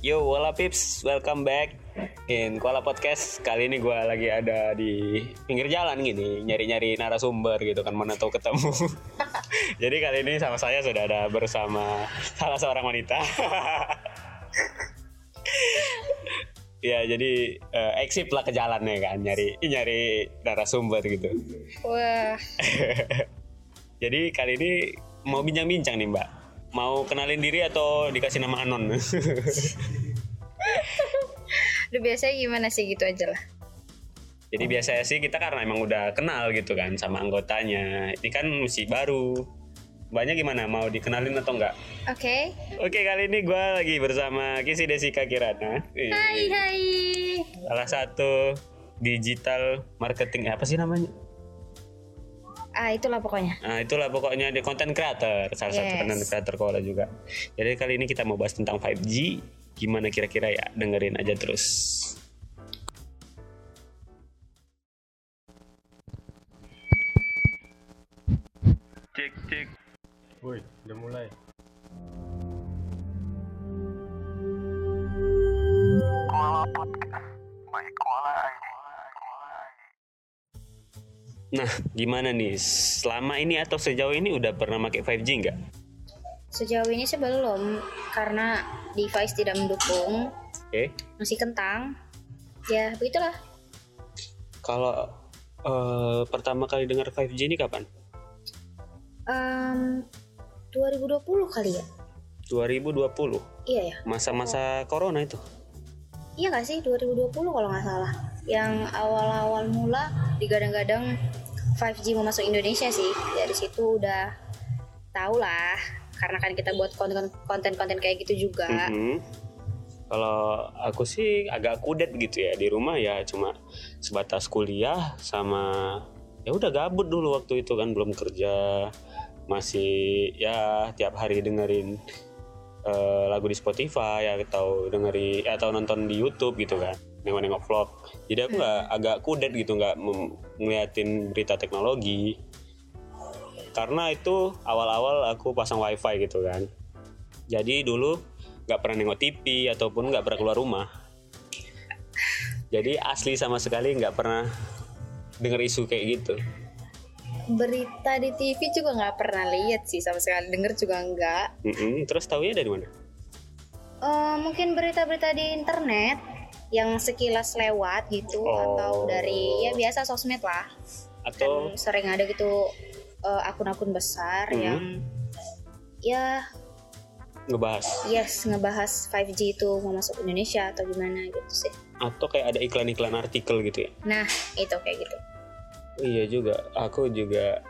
Yo, wala pips, welcome back in Kuala Podcast. Kali ini gue lagi ada di pinggir jalan gini, nyari-nyari narasumber gitu kan, mana tahu ketemu. Jadi kali ini sama saya sudah ada bersama salah seorang wanita. ya jadi uh, eksip lah ke jalan ya kan, nyari nyari narasumber gitu. Wah, Jadi kali ini mau bincang-bincang nih Mbak. Mau kenalin diri atau dikasih nama Anon? udah biasanya gimana sih gitu aja lah. Jadi biasanya sih kita karena emang udah kenal gitu kan sama anggotanya. Ini kan masih baru. Banyak gimana? Mau dikenalin atau enggak? Oke. Oke kali ini gue lagi bersama Kisi Desika Kirana. Hai hai. Salah satu digital marketing apa sih namanya? Ah itulah pokoknya. Nah itulah pokoknya di content creator Salah satu Yes. content creator Koala juga Jadi kali ini kita mau bahas tentang 5G Gimana kira-kira ya dengerin aja terus Cek cek Woi, udah mulai. Nah gimana nih Selama ini atau sejauh ini udah pernah pakai 5G nggak? Sejauh ini sih belum karena device tidak mendukung, Oke masih kentang. Ya begitulah. Kalau eh, pertama kali dengar 5G ini kapan? Em 2020 kali ya? 2020 Iya ya. Masa-masa corona itu Iya gak sih 2020 kalau nggak salah. Yang awal-awal mula digadang-gadang 5G mau masuk Indonesia sih. Dari situ udah tau lah. Karena kan kita buat konten- konten-konten kayak gitu juga. Mhm. Kalau aku sih agak kudet gitu ya di rumah ya cuma sebatas kuliah sama ya udah gabut dulu waktu itu kan belum kerja masih ya tiap hari dengerin eh, lagu di Spotify ya atau dengeri atau nonton di YouTube gitu kan nengok-nengok vlog jadi aku nggak agak kudet gitu nggak ngeliatin berita teknologi karena itu awal-awal aku pasang wifi gitu kan jadi dulu nggak pernah nengok TV ataupun nggak pernah keluar rumah. Jadi asli sama sekali nggak pernah denger isu kayak gitu. Berita di TV juga nggak pernah lihat sih sama sekali. Denger juga nggak. Mm-mm, Terus taunya dari mana? Eh, mungkin berita-berita di internet yang sekilas lewat gitu Oh. atau dari ya biasa sosmed lah. Atau Kan sering ada gitu eh, akun-akun besar Mhm. yang ya ngebahas? yes ngebahas 5G itu mau masuk Indonesia atau gimana gitu sih. Atau kayak ada iklan-iklan artikel gitu ya? Nah itu kayak gitu. Iya juga. Aku juga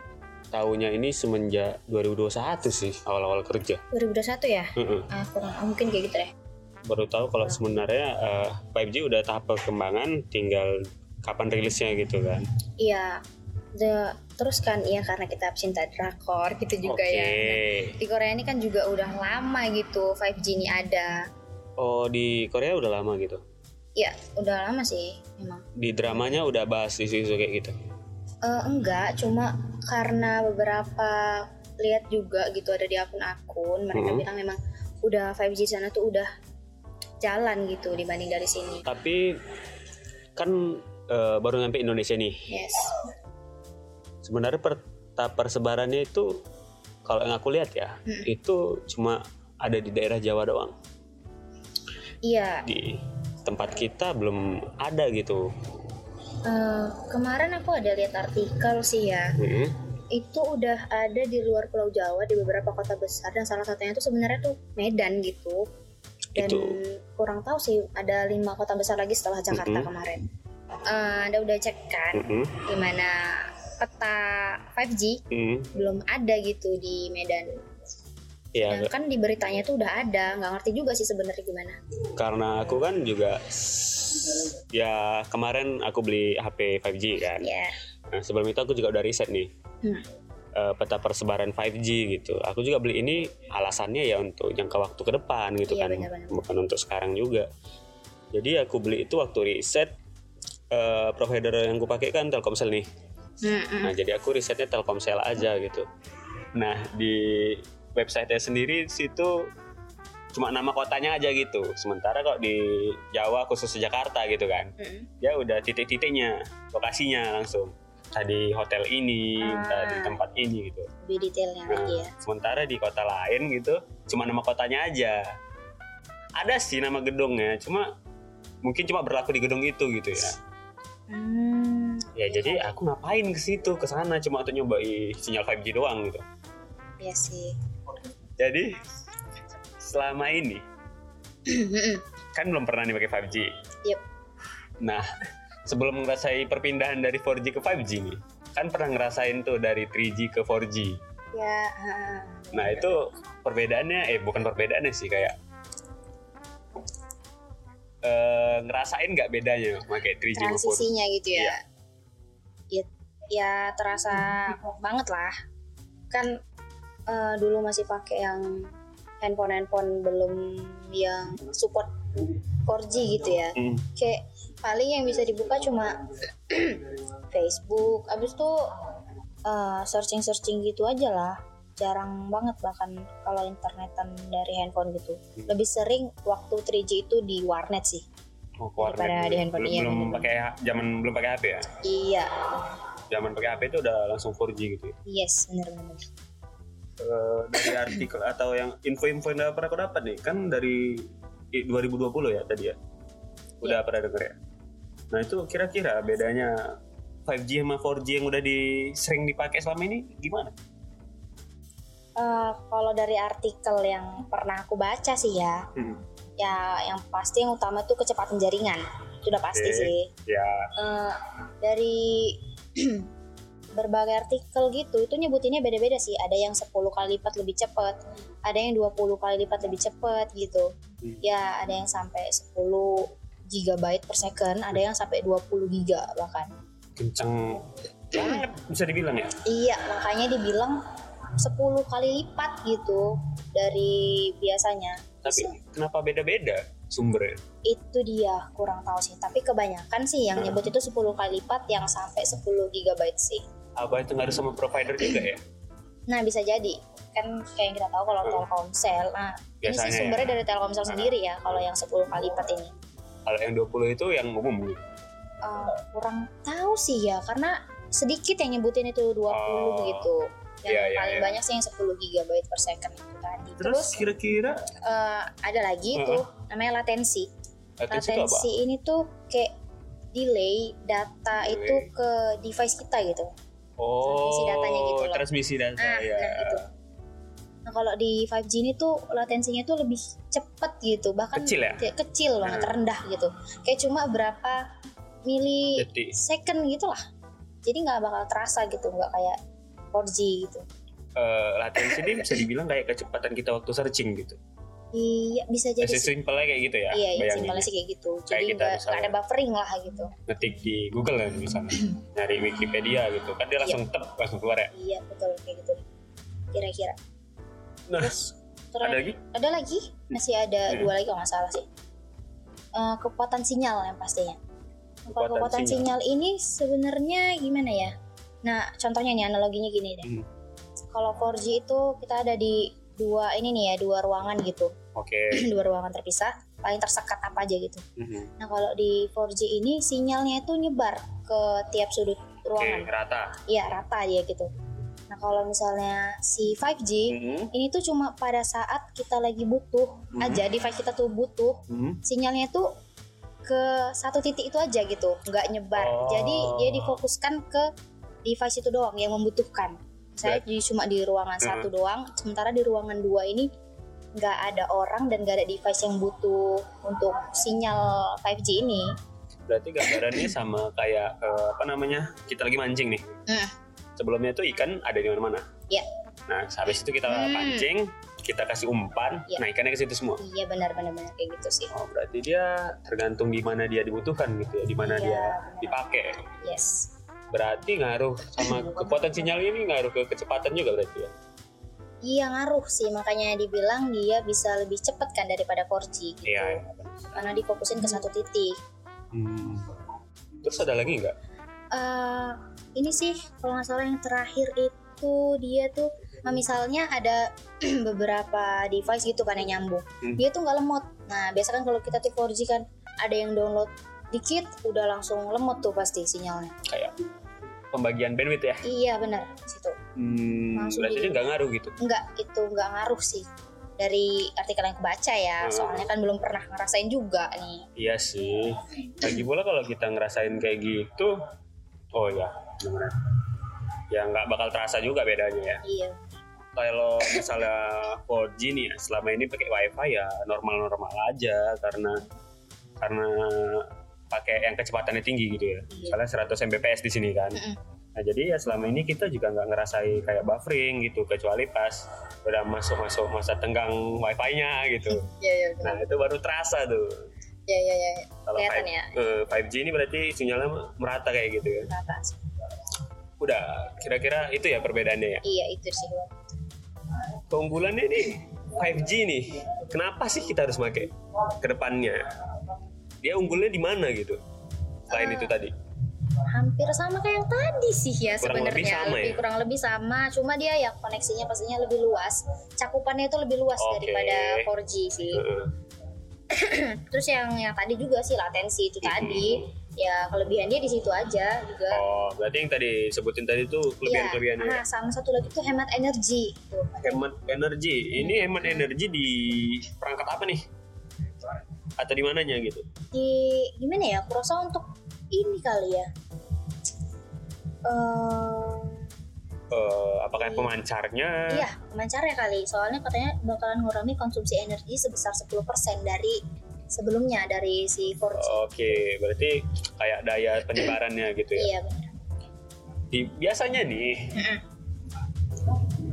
tahunya ini semenjak 2021 sih awal-awal kerja. 2021 ya? Mm-mm. Ah, kurang ah, mungkin kayak gitu deh. Baru tahu kalau sebenarnya eh, 5G udah tahap perkembangan, tinggal kapan rilisnya gitu kan? Iya. The, terus kan ya karena kita pecinta drakor gitu juga Oke. ya. Di Korea ini kan juga udah lama gitu 5G ini ada. Oh di Korea udah lama gitu. Ya, udah lama sih memang. Di dramanya udah bahas isu-isu kayak gitu. Eh, enggak, cuma karena beberapa lihat juga gitu ada di akun-akun mereka Mhm. bilang memang udah 5G sana tuh udah jalan gitu dibanding dari sini. Tapi kan eh, baru nyampe Indonesia nih. Yes. Sebenarnya per, persebarannya itu kalau yang aku lihat ya, Hmm. itu cuma ada di daerah Jawa doang. Iya, Di tempat kita belum ada gitu. eh, kemarin aku ada lihat artikel sih ya. Mm-mm. itu udah ada di luar Pulau Jawa di beberapa kota besar dan salah satunya itu sebenarnya tuh Medan gitu dan Itu. kurang tahu sih ada lima kota besar lagi setelah Jakarta Mhm. kemarin Eh, anda udah cek kan Mm-mm. gimana peta 5G Mm. belum ada gitu di Medan Ya, kan di beritanya tuh udah ada nggak ngerti juga sih sebenarnya gimana karena aku kan juga ya kemarin aku beli HP 5G kan. ya Nah, sebelum itu aku juga udah riset nih. Hmm. Eh, peta persebaran 5G gitu. Aku juga beli ini alasannya ya untuk jangka waktu ke depan gitu Iya, kan, benar-benar. bukan untuk sekarang juga. Jadi aku beli itu waktu riset eh, provider yang aku pakai kan Telkomsel nih. Mm-mm. Nah jadi aku risetnya Telkomsel aja gitu. Nah di website sendiri situ cuma nama kotanya aja gitu sementara kok di Jawa khusus Jakarta gitu kan Mm-mm. dia udah titik-titiknya lokasinya langsung tadi hotel ini Ah. tadi tempat ini gitu. Lebih detailnya Nah, lagi ya. Sementara di kota lain gitu cuma nama kotanya aja. Ada sih nama gedungnya cuma mungkin cuma berlaku di gedung itu gitu ya. Hmm, ya jadi aku ngapain ke situ ke sana cuma untuk nyobain sinyal 5G doang gitu. Iya sih. Jadi selama ini Mm-mm. kan belum pernah nih pakai 5G Yep. nah sebelum ngerasain perpindahan dari 4G ke 5G nih kan pernah ngerasain tuh dari 3G ke 4G ya ah, nah itu perbedaannya eh bukan perbedaannya sih kayak eh, ngerasain nggak bedanya pakai 3G ke 4G transisinya gitu ya? Iya. ya ya terasa banget lah. Kan eh, dulu masih pakai yang handphone handphone belum yang support 4G gitu ya. Hmm, kayak paling yang bisa dibuka cuma Facebook. Abis itu searching searching gitu aja lah. Jarang banget bahkan kalau internetan dari handphone gitu. Lebih sering waktu 3G itu di warnet sih. Oh, warnet. Daripada di handphone, belum, iya, belum bener-bener. pakai zaman belum pakai HP ya? Iya. Zaman pakai HP itu udah langsung 4G gitu ya? Yes bener-bener Eh, dari artikel atau yang info-info yang pernah aku dapat nih. Kan dari i- 2020 ya tadi ya? Udah pernah denger ya nah itu kira-kira bedanya 5G sama 4G yang udah di sering dipakai selama ini gimana? Eh, kalau dari artikel yang pernah aku baca sih ya Hmm. ya yang pasti yang utama itu kecepatan jaringan itu udah pasti Oke. sih Ya, Eh, dari berbagai artikel gitu itu nyebutinnya beda-beda sih ada yang 10 kali lipat lebih cepat ada yang 20 kali lipat lebih cepat gitu Hmm. ya ada yang sampai 10 gigabyte per second ada yang sampai 20 giga bahkan kenceng banget bisa dibilang ya. iya makanya dibilang 10 kali lipat gitu dari biasanya Tapi kenapa beda-beda sumbernya? itu dia kurang tahu sih tapi kebanyakan sih yang nyebut itu 10 kali lipat yang sampai 10 gigabyte sih Apa itu ngaruh sama provider juga ya? Nah bisa jadi kan kayak yang kita tahu kalau Telkomsel, nah ini Biasanya sih ya. sumbernya dari Telkomsel sendiri ya kalau yang 10 kali lipat ini. Kalau yang 20 itu yang umum gitu. Eh, kurang tahu sih ya karena sedikit yang nyebutin itu 20 Oh. gitu. Yang Iya, iya, paling iya. banyak sih yang 10 GB per second itu tadi. Terus kira-kira eh, ada lagi Heeh. tuh namanya latensi. latensi itu apa? Latensi ini tuh kayak delay data Delay. itu ke device kita gitu. Oh, transmisi datanya gitu loh. transmisi data Nah, ya. nah. Nah kalau di 5G ini tuh latensinya tuh lebih cepet gitu, bahkan Kecil ya? kayak kecil banget, Hmm. rendah gitu. Kayak cuma berapa mili Jadi second gitu lah. Jadi nggak bakal terasa gitu, nggak kayak 4G gitu. eh, latensi ini bisa dibilang kayak kecepatan kita waktu searching gitu. Iya bisa jadi simpelnya kayak gitu ya. Iya, iya simpelnya sih kayak gitu. Kayak Jadi kita nggak misalnya- nggak ada buffering lah gitu. Ngetik di Google ya misalnya, nyari Wikipedia gitu, kan dia langsung tep langsung keluar ya. Iya betul kayak gitu. Kira-kira. Nah, Terus ada lagi? ada lagi masih ada Hmm. dua lagi kalau nggak salah sih Eh, kekuatan sinyal yang pastinya Kekuatan kekuatan sinyal. sinyal. ini sebenarnya gimana ya nah contohnya nih analoginya gini deh Hmm. kalau 4G itu kita ada di dua ini nih ya dua ruangan gitu Oke. dua ruangan terpisah paling tersekat apa aja gitu Mhm. nah kalau di 4G ini sinyalnya itu nyebar ke tiap sudut ruangan rata. iya rata dia gitu nah kalau misalnya si 5G Mhm. ini tuh cuma pada saat kita lagi butuh Mhm. aja device kita tuh butuh Mhm. sinyalnya tuh ke satu titik itu aja gitu nggak nyebar Oh. jadi dia difokuskan ke device itu doang yang membutuhkan saya di, cuma di ruangan Mhm. satu doang sementara di ruangan dua ini nggak ada orang dan nggak ada device yang butuh untuk sinyal 5G ini Berarti gambarannya sama kayak eh, apa namanya? Kita lagi mancing nih. Hmm. Sebelumnya itu ikan ada di mana-mana. Iya. Nah, habis itu kita Hmm. pancing, kita kasih umpan, Iya. nah ikannya ke situ semua. iya benar benar benar kayak gitu sih Oh, berarti dia tergantung di mana dia dibutuhkan gitu ya, di mana Iya, dia benar. dipakai. yes Berarti ngaruh sama kekuatan sinyal ini ngaruh ke kecepatan juga berarti ya. iya ngaruh sih makanya dibilang dia bisa lebih cepat kan daripada 4G gitu Iya. karena difokusin ke satu titik Hmm. Terus ada lagi nggak? Eh ini sih kalau nggak salah yang terakhir itu dia tuh Nah, misalnya ada beberapa device gitu kan yang nyambung. Hmm. dia tuh nggak lemot. Nah biasa kan kalau kita tuh 4G kan ada yang download dikit udah langsung lemot tuh pasti sinyalnya. Kayak pembagian bandwidth ya? Iya benar situ. Hmm, Langsung berarti di- dia nggak ngaruh gitu? Nggak itu nggak ngaruh sih. Dari artikel yang kebaca ya Hmm. soalnya kan belum pernah ngerasain juga nih. Iya sih. Lagi pula kalau kita ngerasain kayak gitu oh ya benar ya nggak bakal terasa juga bedanya ya. Iya. Kalau misalnya 4G nih ya selama ini pakai wifi ya normal-normal aja karena karena pakai yang kecepatannya tinggi gitu ya. Iya. misalnya 100 Mbps di sini kan. Nah jadi ya selama ini kita juga nggak ngerasain kayak buffering gitu kecuali pas udah masuk-masuk masa tenggang wifi-nya gitu. Iya iya nah itu baru terasa tuh iya iya iya kalau Kelihatan 5, ya. eh, 5G ini berarti sinyalnya merata kayak gitu ya rata sih. udah kira-kira itu ya perbedaannya ya iya itu sih keunggulannya nih 5G nih kenapa sih kita harus pakai ke depannya dia unggulnya di mana gitu selain Ah. itu tadi hampir sama kayak yang tadi sih ya Kurang lebih sebenarnya sama lebih ya? kurang lebih sama cuma dia ya koneksinya pastinya lebih luas cakupannya itu lebih luas Oke. daripada 4G sih Heeh. terus yang yang tadi juga sih latensi itu tadi. Ya kelebihan dia di situ aja juga. Oh berarti yang tadi sebutin tadi tuh kelebihan kelebihannya Nah, sama satu lagi tuh hemat energi. Tuh. hemat energi. Ini hemat energi di perangkat apa nih? Atau di mananya gitu? Di gimana ya? Aku rasa untuk ini kali ya. Eh Eh, apakah pemancarnya iya, pemancarnya kali. Soalnya katanya bakalan ngurangi konsumsi energi sebesar 10% dari sebelumnya dari si 4G. oke berarti kayak daya penyebarannya gitu ya Iya benar. di, biasanya nih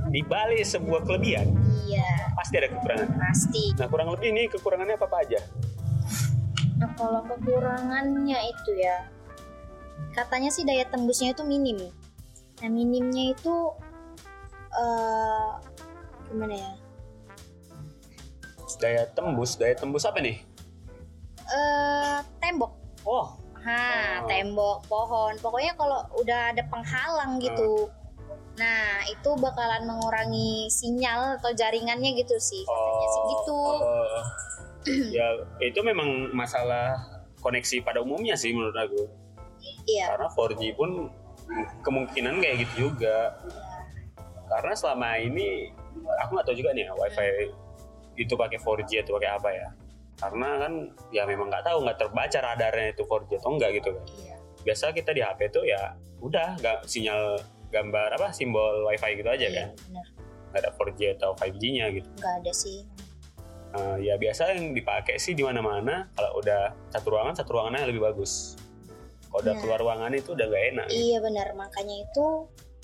di balik sebuah kelebihan Iya, pasti ada kekurangan pasti. nah kurang lebih ini kekurangannya apa, apa aja Nah, kalau kekurangannya itu ya, katanya sih daya tembusnya itu minim. Nah, minimnya itu eh gimana ya? daya tembus daya tembus apa nih Eh tembok. oh Ha, Oh. tembok, pohon. Pokoknya kalau udah ada penghalang gitu. Nah, itu bakalan mengurangi sinyal atau jaringannya gitu sih. Katanya sih gitu. oh. ya itu memang masalah koneksi pada umumnya sih menurut aku Iya. karena 4G pun kemungkinan kayak gitu juga. Karena selama ini aku nggak tahu juga nih ya wifi itu pakai 4G atau pakai apa ya. Karena kan ya memang nggak tahu nggak terbaca radarnya itu 4G atau enggak gitu kan. Iya. biasa kita di HP tuh ya udah nggak sinyal gambar apa simbol wifi gitu aja Iya, kan. nggak ada 4G atau 5G-nya gitu. Nggak ada sih. Eh, ya biasa yang dipakai sih di mana-mana kalau udah satu ruangan satu ruangannya lebih bagus kalau udah Nah. keluar ruangan itu udah gak enak Iya benar, makanya itu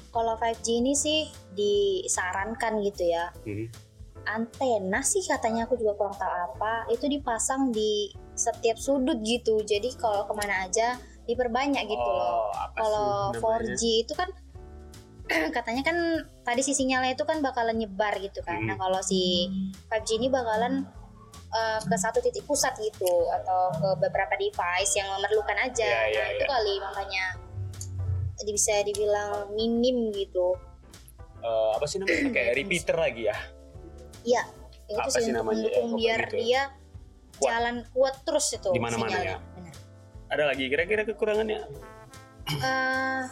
kalau 5G ini sih disarankan gitu ya. Mhm. Antena sih katanya aku juga kurang tahu apa, itu dipasang di setiap sudut gitu. Jadi kalau ke mana aja diperbanyak gitu loh. Oh, apa Kalau sih namanya? 4G itu kan katanya kan tadi si sinyalnya itu kan bakalan nyebar gitu kan. Mhm. Nah, kalau si 5G ini bakalan eh, ke satu titik pusat gitu atau ke beberapa device yang memerlukan aja. Iya, iya, nah, itu iya. kali makanya bisa dibilang minim gitu. Eh, apa sih namanya kayak repeater lagi ya Iya, itu Apa sih namanya ya, mendukung biar gitu. dia Kuat. jalan kuat terus itu Di mana-mana sinyalnya. ya. Benar. ada lagi kira-kira kekurangannya Eh,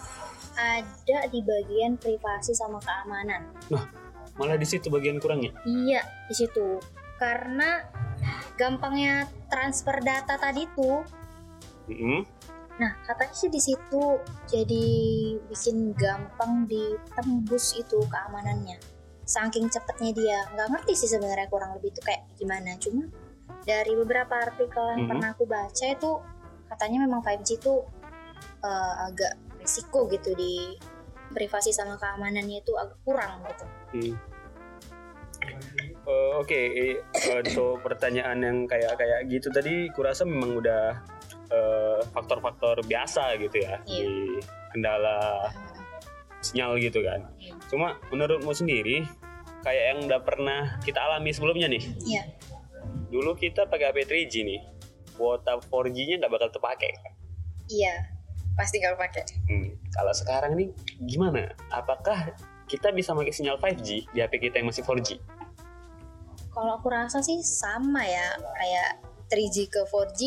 ada di bagian privasi sama keamanan. malah di situ bagian kurangnya Iya, di situ. Karena gampangnya transfer data tadi tuh. Mhm. Nah, katanya sih di situ jadi bikin gampang ditembus itu keamanannya. Saking cepetnya dia. Nggak ngerti sih sebenarnya kurang lebih itu kayak gimana. Cuma dari beberapa artikel yang Mhm. pernah aku baca itu katanya memang 5G itu eh, agak risiko gitu di privasi sama keamanannya itu agak kurang gitu. Hmm. Eh, Oke, eh, untuk pertanyaan yang kayak kayak gitu tadi, kurasa memang udah eh, faktor-faktor biasa gitu ya Iya. di kendala sinyal gitu kan. Iya. Cuma menurutmu sendiri, kayak yang udah pernah kita alami sebelumnya nih, Iya. dulu kita pakai HP 3G nih, kuota 4G-nya nggak bakal terpakai. Iya, pasti nggak pakai. Hmm, Kalau sekarang nih gimana? Apakah kita bisa pakai sinyal 5G di HP kita yang masih 4G? Kalau aku rasa sih sama ya, kayak 3G ke 4G,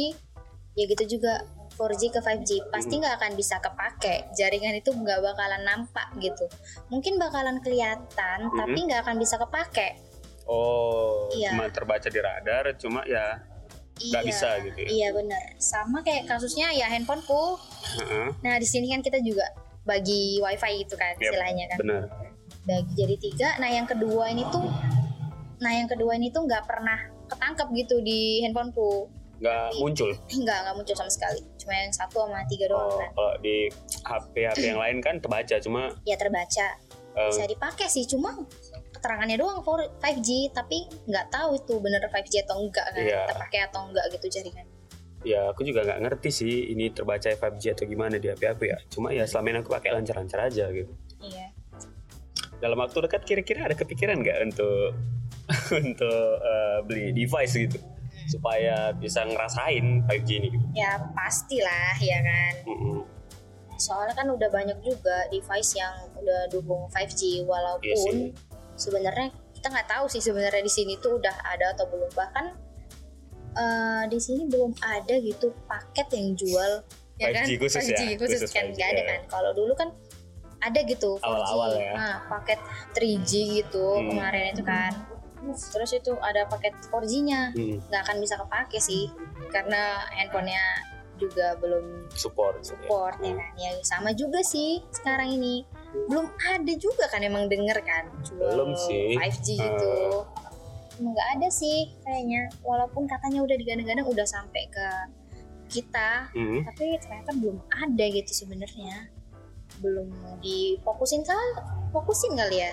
ya gitu juga. 4G ke 5G pasti nggak akan bisa kepake. Jaringan itu nggak bakalan nampak gitu. Mungkin bakalan kelihatan Mhm. tapi nggak akan bisa kepake. Oh, Iya. cuma terbaca di radar, cuma ya nggak iya bisa gitu ya. iya benar sama kayak kasusnya ya handphoneku. Heeh, nah di sini kan kita juga bagi wifi gitu kan Yap, istilahnya kan. benar. bagi jadi tiga. Nah yang kedua ini tuh nah yang kedua ini tuh nggak pernah ketangkep gitu di handphoneku Nggak muncul. nggak nggak muncul sama sekali cuma yang satu sama tiga doang Oh, kan kalau di HP HP yang lain kan terbaca, cuma ya terbaca eh, bisa dipakai sih cuma keterangannya doang for 5G tapi nggak tahu itu bener 5G atau enggak kan Iya. terpakai atau enggak gitu jaringan ya aku juga nggak ngerti sih ini terbaca 5G atau gimana di HP HP ya. Cuma ya selama ini aku pakai lancar-lancar aja gitu. iya Dalam waktu dekat kira-kira ada kepikiran nggak untuk untuk eh, beli device gitu supaya bisa ngerasain 5G ini gitu. ya pastilah ya kan Mm-mm. soalnya kan udah banyak juga device yang udah dukung 5G Iya walaupun sih. sebenarnya kita nggak tahu sih sebenarnya di sini tuh udah ada atau belum bahkan eh, di sini belum ada gitu paket yang jual ya 5G kan khusus ya? 5G khusus, Khusus kan 5G, nggak ada ya. kan kalau dulu kan ada gitu 4G Awal-awal ya. nah paket 3G gitu Hmm. kemarin itu kan terus itu ada paket 4G-nya Mm, nggak akan bisa kepake sih karena handphonenya juga belum support. support ya kan. Ya sama juga sih sekarang ini. Belum ada juga kan emang denger kan jual Belum sih. 5G gitu. Emang nggak ada sih kayaknya walaupun katanya udah digadang-gadang udah sampai ke kita Mm. tapi ternyata belum ada gitu sebenarnya. Belum difokusin kali fokusin kali ya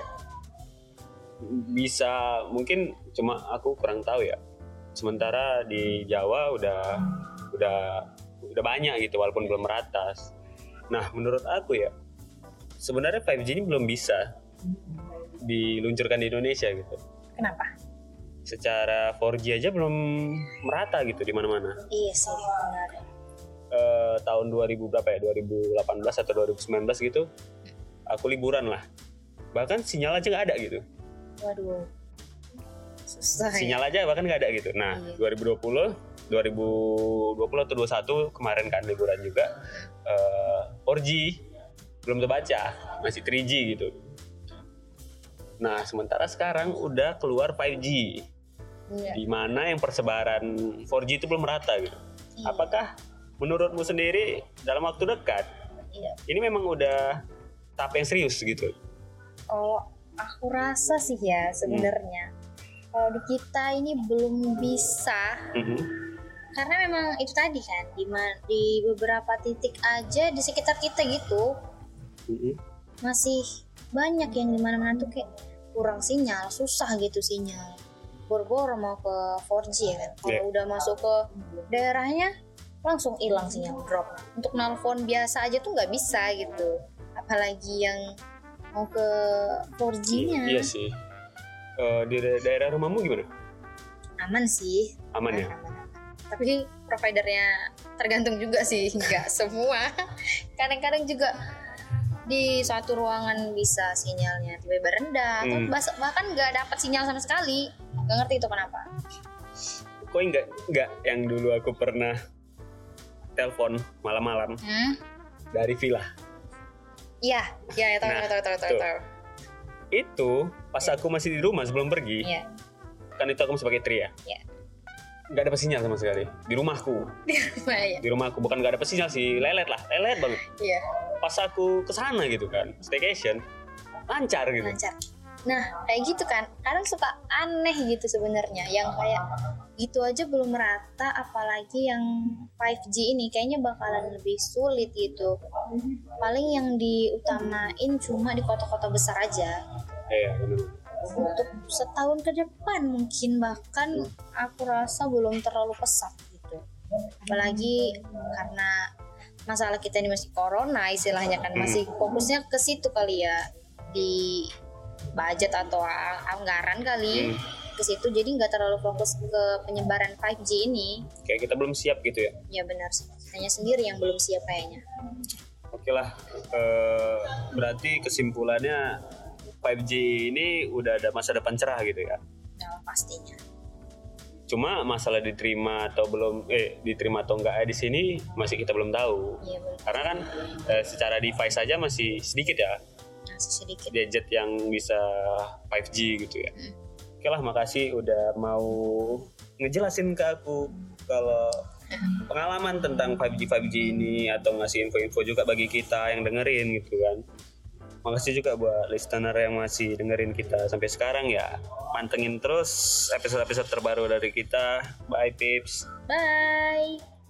bisa mungkin cuma aku kurang tahu ya. Sementara di Jawa udah udah udah banyak gitu walaupun belum merata nah menurut aku ya sebenarnya 5G ini belum bisa diluncurkan di Indonesia gitu. Kenapa? Secara 4G aja belum merata gitu di mana-mana. Iya sih benar. Eh, tahun 2000 berapa ya? 2018 atau 2019 gitu aku liburan lah. Bahkan sinyal aja nggak ada gitu waduh susah ya sinyal aja bahkan nggak ada gitu. Nah, Iya. 2020, 2020 atau 21 kemarin kan liburan juga eh 4G belum terbaca, masih 3G gitu. Nah, sementara sekarang udah keluar 5G, Iya. di mana yang persebaran 4G itu belum merata gitu. Iya. Apakah menurutmu sendiri dalam waktu dekat Iya. ini memang udah tahap yang serius gitu? kalau aku rasa sih ya sebenarnya. Kalau di kita ini belum bisa. Mhm. karena memang itu tadi kan di di beberapa titik aja di sekitar kita gitu. Mhm. masih banyak yang di mana-mana tuh kayak kurang sinyal susah gitu sinyal. Bor-bor mau ke 4G ya kan? Kalau udah masuk ke daerahnya langsung hilang sinyal drop. Untuk nelpon biasa aja tuh nggak bisa gitu. Apalagi yang mau ke 4G-nya Iya sih. Eh, di da- daerah rumahmu gimana? aman sih Aman ya? Tapi providernya tergantung juga sih nggak semua kadang-kadang juga di suatu ruangan bisa sinyalnya tiba-tiba rendah atau Hmm. bas- bahkan nggak dapat sinyal sama sekali nggak ngerti itu kenapa Kok enggak enggak yang dulu aku pernah telepon malam-malam hmm? dari villa. Iya iya ya, tahu Nah, tahu tahu tahu tahu Itu pas aku masih di rumah sebelum pergi, iya kan itu aku masih pakai tri ya. Iya. Nggak ada sinyal sama sekali di rumahku. iya Di rumahku bukan nggak ada sinyal sih, lelet lah, lelet banget. iya Pas aku ke sana gitu kan, staycation, lancar gitu. lancar nah kayak gitu kan. Kadang suka aneh gitu sebenarnya. Yang kayak gitu aja belum merata apalagi yang 5G ini. Kayaknya bakalan lebih sulit gitu. Paling yang diutamain cuma di kota-kota besar aja. Iya, benar. untuk setahun ke depan mungkin bahkan aku rasa belum terlalu pesat gitu. Apalagi karena masalah kita ini masih corona istilahnya kan. Masih fokusnya ke situ kali ya. Di budget atau anggaran kali Hmm. ke situ jadi nggak terlalu fokus ke penyebaran 5G ini Kayak kita belum siap gitu ya. ya benar sih hanya sendiri yang belum siap kayaknya Oke lah, eh, berarti kesimpulannya 5G ini udah ada masa depan cerah gitu ya. Nah, pastinya. Cuma masalah diterima atau belum eh diterima atau enggak di sini masih kita belum tahu. Iya betul. Karena kan eh, secara device saja masih sedikit ya Masih sedikit. gadget yang bisa 5G gitu ya. Hmm. Oke lah, makasih udah mau ngejelasin ke aku kalau pengalaman tentang 5G 5G ini atau ngasih info-info juga bagi kita yang dengerin gitu kan. Makasih juga buat listener yang masih dengerin kita sampai sekarang ya. Mantengin terus episode-episode terbaru dari kita. Bye Pips. Bye.